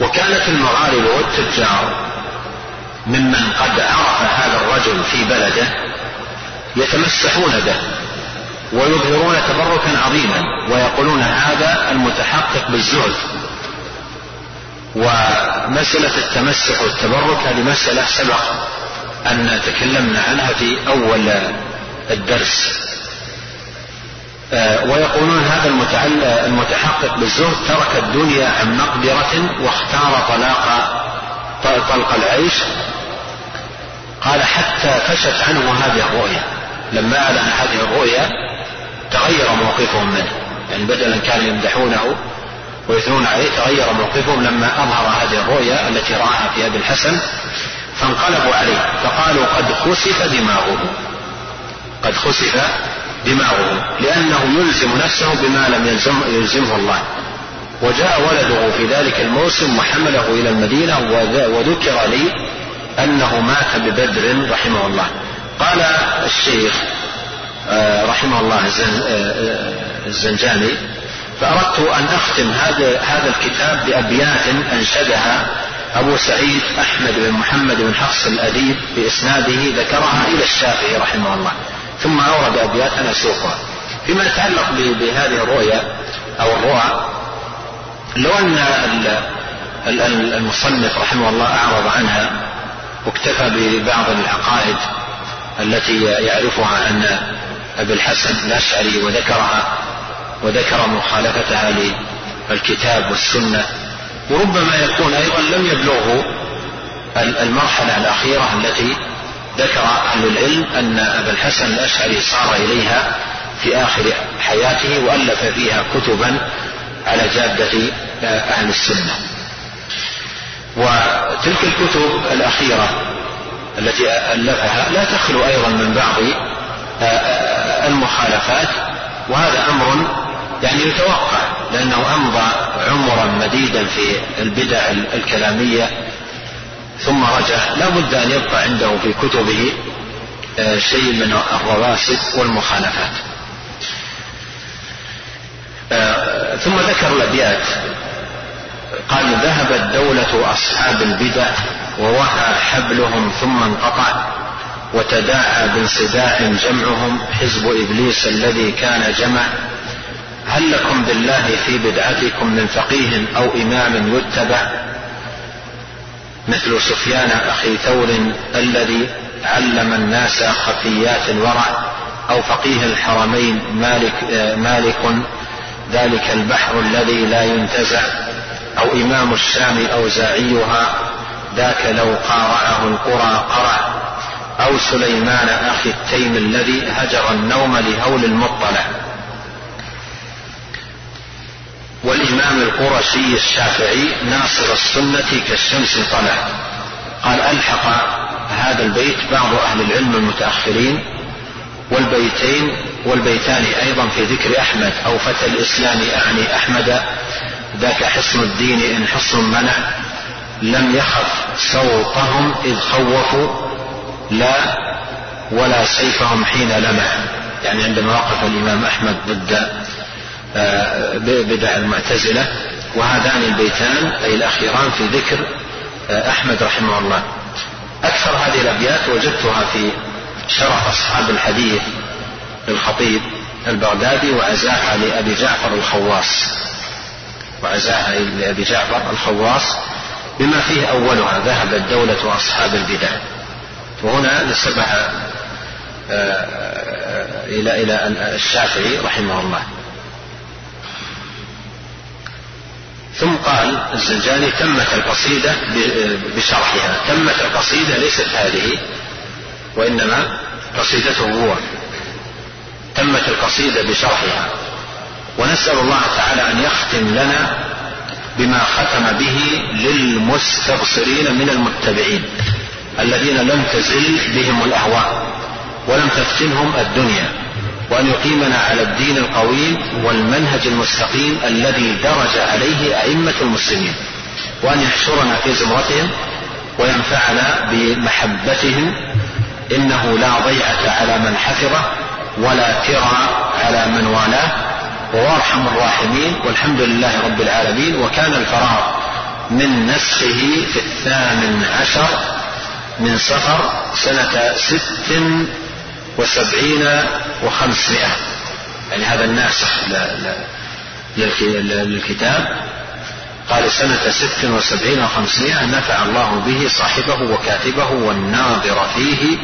وكانت المغاربة والتجار ممن قد عرف هذا الرجل في بلده يتمسحون به ويظهرون تبركا عظيما ويقولون هذا المتحقق بالزهد ومسألة التمسح والتبرك هذه مسألة سبق أن تكلمنا عنها في أول الدرس. آه، ويقولون هذا المتحقق بالزهد ترك الدنيا عن مقدرة واختار طلاق طلق العيش. قال حتى فشت عنه هذه الرؤيا لما أعلن هذه الرؤيا تغير موقفهم منه. يعني بدلا كانوا يمدحونه ويثنون عليه تغير موقفهم لما أظهر هذه الرؤيا التي رآها في أبي الحسن فانقلبوا عليه. فقالوا قد خسف دماغه. قد خسف دماغه لأنه يلزم نفسه بما لم يلزم يلزمه الله. وجاء ولده في ذلك الموسم وحمله إلى المدينة وذكر لي أنه مات ببدر رحمه الله. قال الشيخ آه، رحمه الله آه، الزنجاني فأردت أن أختم هذا هذا الكتاب بأبيات أنشدها أبو سعيد أحمد بن محمد بن حفص الأديب بإسناده ذكرها إلى الشافعي رحمه الله ثم أورد أبيات أنا أسوقها فيما يتعلق بهذه الرؤيا أو الرؤى لو أن المصنف رحمه الله أعرض عنها واكتفى ببعض العقائد التي يعرفها عن أبي الحسن الأشعري وذكرها وذكر مخالفتها للكتاب والسنة وربما يكون أيضا لم يبلغه المرحلة الأخيرة التي ذكر أهل العلم أن أبا الحسن الأشعري صار إليها في آخر حياته وألف فيها كتبا على جادة أهل السنة. وتلك الكتب الأخيرة التي ألفها لا تخلو أيضا من بعض آه، آه، المخالفات وهذا أمر يعني يتوقع لأنه أمضى عمرا مديدا في البدع الكلامية ثم رجع. لا بد أن يبقى عنده في كتبه آه، شيء من الرواسب والمخالفات. ثم ذكر الأبيات. قال ذهبت دولة أصحاب البدع ووهى حبلهم ثم انقطع وتداعى بانصداع جمعهم حزب إبليس الذي كان جمع. هل لكم بالله في بدعتكم من فقيه أو إمام يتبع؟ مثل سفيان أخي ثور الذي علم الناس خفيات الورع أو فقيه الحرمين مالك, مالك. ذلك البحر الذي لا ينتزع. أو إمام الشام أوزاعيها ذاك لو قارعه القرى قرع. أو سليمان أخي التيم الذي هجر النوم لهول المطلع. والإمام القرشي الشافعي ناصر السنة كالشمس طلع. قال ألحق هذا البيت بعض أهل العلم المتأخرين والبيتين والبيتان أيضا في ذكر أحمد أو فتى الإسلام أعني أحمد. ذاك حصن الدين إن حصن منع لم يخف سوطهم إذ خوفوا لا ولا سيفهم حين لمع يعني عندما وقف الإمام أحمد ضد آه، بدع المعتزلة وهذان البيتان أي الأخيران في ذكر آه، أحمد رحمه الله. أكثر هذه الأبيات وجدتها في شرح أصحاب الحديث للخطيب البغدادي وعزاها لأبي جعفر الخواص. وعزاها لأبي جعفر الخواص بما فيه أولها ذهبت دولة أصحاب البدع. وهنا نسبها آه، إلى إلى الشافعي رحمه الله. ثم قال الزنجاني تمت القصيدة بشرحها. تمت القصيدة ليست هذه وإنما قصيدته هو تمت القصيدة بشرحها. ونسأل الله تعالى أن يختم لنا بما ختم به للمستبصرين من المتبعين الذين لم تزل بهم الأهواء ولم تفتنهم الدنيا وأن يقيمنا على الدين القويم والمنهج المستقيم الذي درج عليه أئمة المسلمين وأن يحشرنا في زمرتهم وينفعنا بمحبتهم إنه لا ضيعة على من حفظه ولا ترى على من والاه وهو أرحم الراحمين والحمد لله رب العالمين وكان الفراغ من نسخه في الثامن عشر من صفر سنة ست وسبعين وخمسمائة. يعني هذا الناسخ للكتاب. قال سنة ست وسبعين وخمسمائة نفع الله به صاحبه وكاتبه والناظر فيه.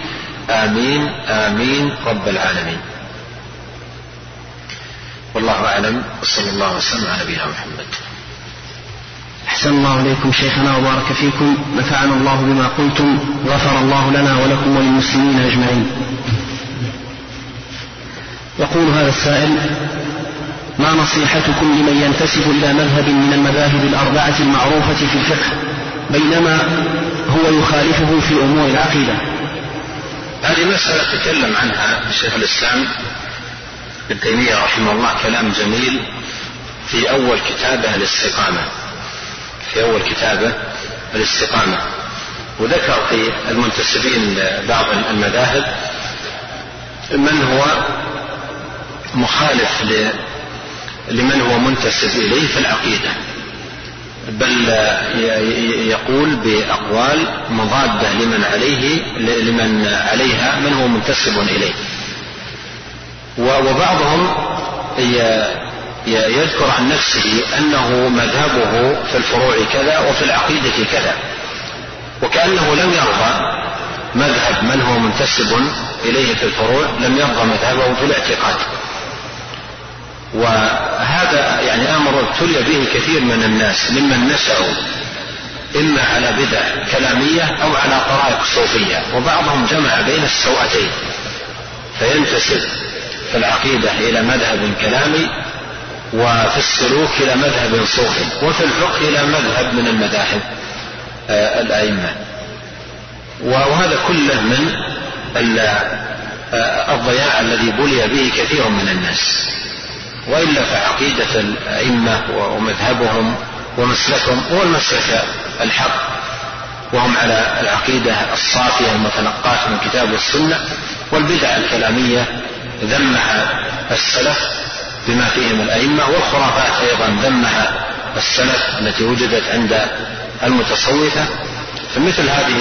آمين آمين رب العالمين. والله أعلم. وصلى الله وسلم على نبينا محمد. أحسن الله إليكم شيخنا وبارك فيكم. نفعنا الله بما قلتم. غفر الله لنا ولكم وللمسلمين أجمعين. يقول هذا السائل ما نصيحتكم لمن ينتسب إلى مذهب من المذاهب الأربعة المعروفة في الفقه؟ بينما هو يخالفه في أمور العقيدة. هذه مسألة تكلم عنها شيخ الإسلام. ابن تيمية رحمه الله كلام جميل في أول كتابه الاستقامة في أول كتابه الاستقامة وذكر في المنتسبين لبعض المذاهب من هو مخالف لمن هو منتسب إليه في العقيدة. بل يقول بأقوال مضادة لمن عليه لمن عليها من هو منتسب إليه. وبعضهم يذكر عن نفسه أنه مذهبه في الفروع كذا وفي العقيدة كذا. وكأنه لم يرضى مذهب من هو منتسب إليه في الفروع لم يرضى مذهبه في الاعتقاد. وهذا يعني أمر ابتلي به كثير من الناس ممن نشأوا إما على بدع كلامية أو على طرائق صوفية. وبعضهم جمع بين السوءتين فينتسب في العقيدة إلى مذهب كلامي وفي السلوك إلى مذهب صوفي وفي الفقه إلى مذهب من المذاهب آه، الأئمة. وهذا كله من آه، الضياع الذي بلي به كثير من الناس. وإلا فعقيدة الأئمة ومذهبهم ومسلكهم هو المسلك الحق. وهم على العقيدة الصافية المتلقاه من الكتاب والسنة والبدع الكلامية ذمها السلف بما فيهم الأئمة والخرافات أيضا ذمها السلف التي وجدت عند المتصوفة. فمثل هذه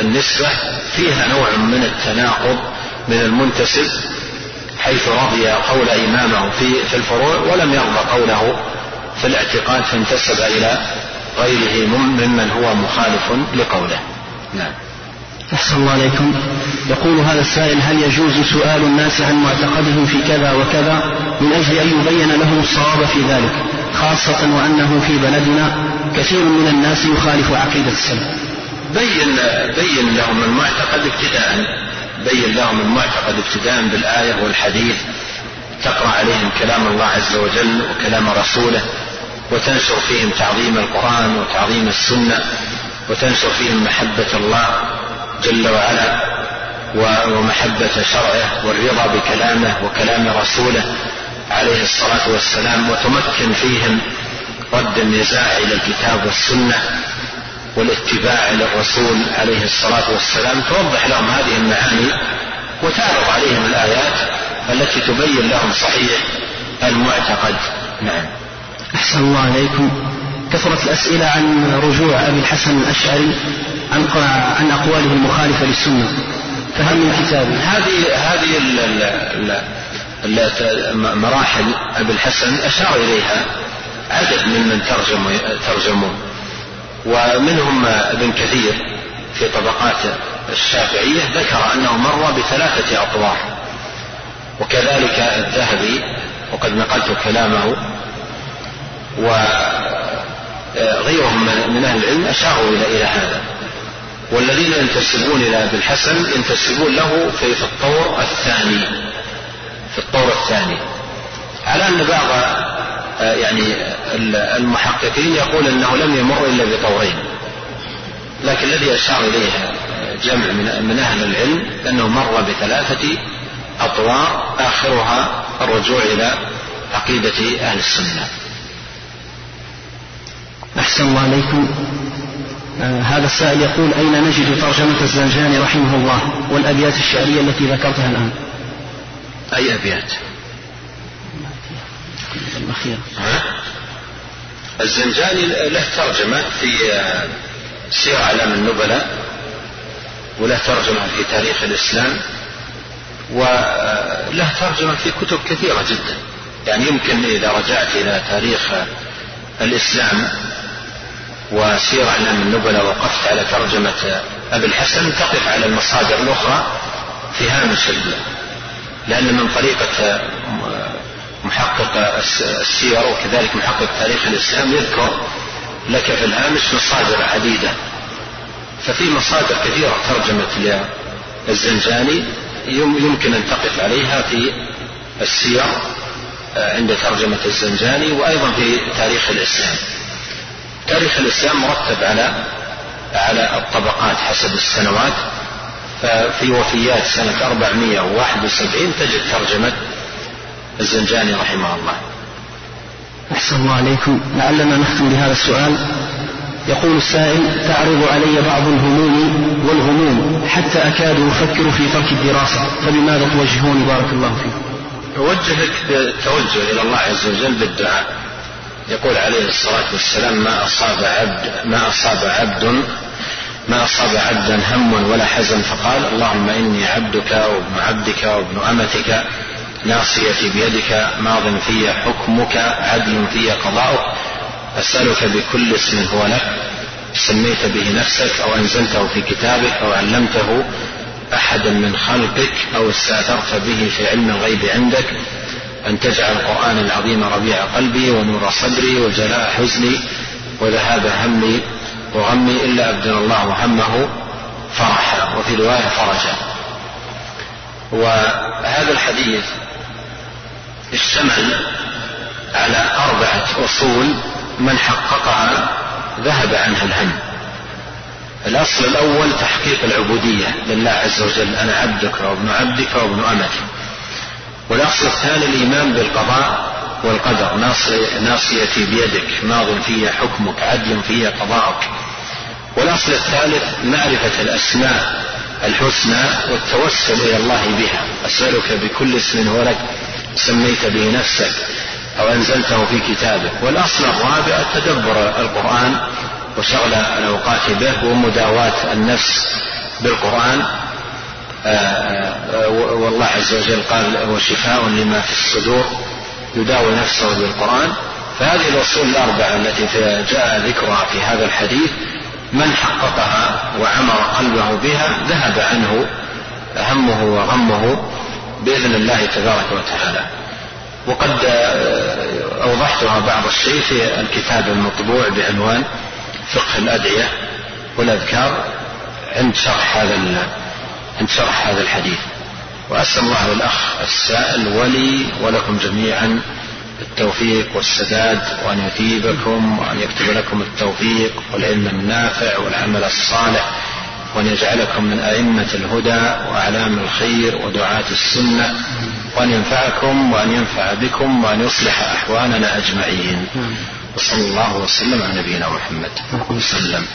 النسبة فيها نوع من التناقض من المنتسب حيث رضي قول إمامه في في الفروع ولم يرضى قوله في الاعتقاد فانتسب إلى غيره ممن هو مخالف لقوله. نعم. أحسن الله عليكم. يقول هذا السائل هل يجوز سؤال الناس عن معتقدهم في كذا وكذا؟ من أجل أن يبين لهم الصواب في ذلك خاصة وأنه في بلدنا كثير من الناس يخالف عقيدة السلف. بين بين لهم المعتقد ابتداء. بين لهم المعتقد ابتداء بالآية والحديث. تقرأ عليهم كلام الله عز وجل وكلام رسوله وتنشر فيهم تعظيم القرآن وتعظيم السنة وتنشر فيهم محبة الله جل وعلا ومحبة شرعه والرضا بكلامه وكلام رسوله عليه الصلاة والسلام وتمكن فيهم رد النزاع إلى الكتاب والسنة والاتباع للرسول عليه الصلاة والسلام توضح لهم هذه المعاني وتعرض عليهم الآيات التي تبين لهم صحيح المعتقد. نعم. أحسن الله عليكم. كثرت الأسئلة عن رجوع أبي الحسن الأشعري عن عن أقواله المخالفة للسنة. فهل من كتاب؟ هذه هذه مراحل أبي الحسن أشار إليها. عدد ممن ترجموا ترجموا ومنهم ابن كثير في طبقات الشافعية ذكر أنه مر بثلاثة أطوار. وكذلك الذهبي وقد نقلت كلامه. وغيرهم من أهل العلم أشاروا إلى هذا. والذين ينتسبون إلى أبي الحسن ينتسبون له في في الطور الثاني. في الطور الثاني. على أن بعض آه، يعني المحققين يقول أنه لم يمر إلا بطورين. لكن الذي أشار إليه جمع من أهل العلم أنه مر بثلاثة أطوار آخرها الرجوع إلى عقيدة أهل السنة. أحسن الله عليكم. آه هذا السائل يقول أين نجد ترجمة الزنجاني رحمه الله والأبيات الشعرية التي ذكرتها الآن؟ أي أبيات؟ الأخيرة الزنجاني له ترجمة في آه، سير أعلام النبلاء وله ترجمة في تاريخ الإسلام وله ترجمة في كتب كثيرة جدا. يعني يمكن إذا رجعت إلى تاريخ الإسلام وسير أعلام النبلاء وقفت على ترجمة أبي الحسن تقف على المصادر الأخرى في هامش لأن من طريقة محقق السير وكذلك محقق تاريخ الإسلام يذكر لك في الهامش مصادر عديدة. ففي مصادر كثيرة ترجمت للزنجاني يمكن أن تقف عليها في السير آه، عند ترجمة الزنجاني وأيضا في تاريخ الإسلام. تاريخ الإسلام مرتب على على الطبقات حسب السنوات ففي وفيات سنة 471 تجد ترجمة الزنجاني رحمه الله. أحسن الله عليكم. لعلنا نختم بهذا السؤال. يقول السائل تعرض علي بعض الهموم والغموم حتى أكاد أفكر في ترك الدراسة فبماذا توجهوني بارك الله فيكم أوجهك بالتوجه إلى الله عز وجل بالدعاء. يقول عليه الصلاة والسلام ما أصاب عبد ما أصاب عبد ما أصاب عبدا هم ولا حزن. فقال اللهم إني عبدك وابن عبدك وابن أمتك ناصيتي بيدك ماض في حكمك عدل في قضاؤك أسألك بكل اسم هو لك سميت به نفسك أو أنزلته في كتابك أو علمته أحدا من خلقك أو استأثرت به في علم الغيب عندك أن تجعل القرآن العظيم ربيع قلبي ونور صدري وجلاء حزني وذهاب همي وغمي إلا أبدل الله همه فرحا وفي رواية فرجا. وهذا الحديث اشتمل على أربعة أصول من حققها ذهب عنها الهم. الأصل الأول تحقيق العبودية لله عز وجل. أنا عبدك وابن عبدك وابن أمتك. والأصل الثاني الإيمان بالقضاء والقدر. ناصيتي بيدك ماض في حكمك عدل في قضاءك. والأصل الثالث معرفة الأسماء الحسنى والتوسل إلى الله بها. أسألك بكل اسم هو لك سميت به نفسك أو أنزلته في كتابك. والأصل الرابع تدبر القرآن وشغل الأوقات به ومداواة النفس بالقرآن. والله عز وجل قال وشفاء لما في الصدور يداوي نفسه بالقرآن. فهذه الأصول الأربعة التي جاء ذكرها في هذا الحديث من حققها وعمر قلبه بها ذهب عنه همه وغمه بإذن الله تبارك وتعالى. وقد آه، أوضحتها بعض الشيء في الكتاب المطبوع بعنوان فقه الأدعية والأذكار عند شرح هذا عند شرح هذا الحديث. وأسأل الله الأخ السائل ولي ولكم جميعا التوفيق والسداد وأن يثيبكم وأن يكتب لكم التوفيق والعلم النافع والعمل الصالح وأن يجعلكم من أئمة الهدى وأعلام الخير ودعاة السنة وأن ينفعكم وأن ينفع بكم وأن يصلح أحوالنا أجمعين. وصلى الله وسلم على نبينا محمد. وسلم.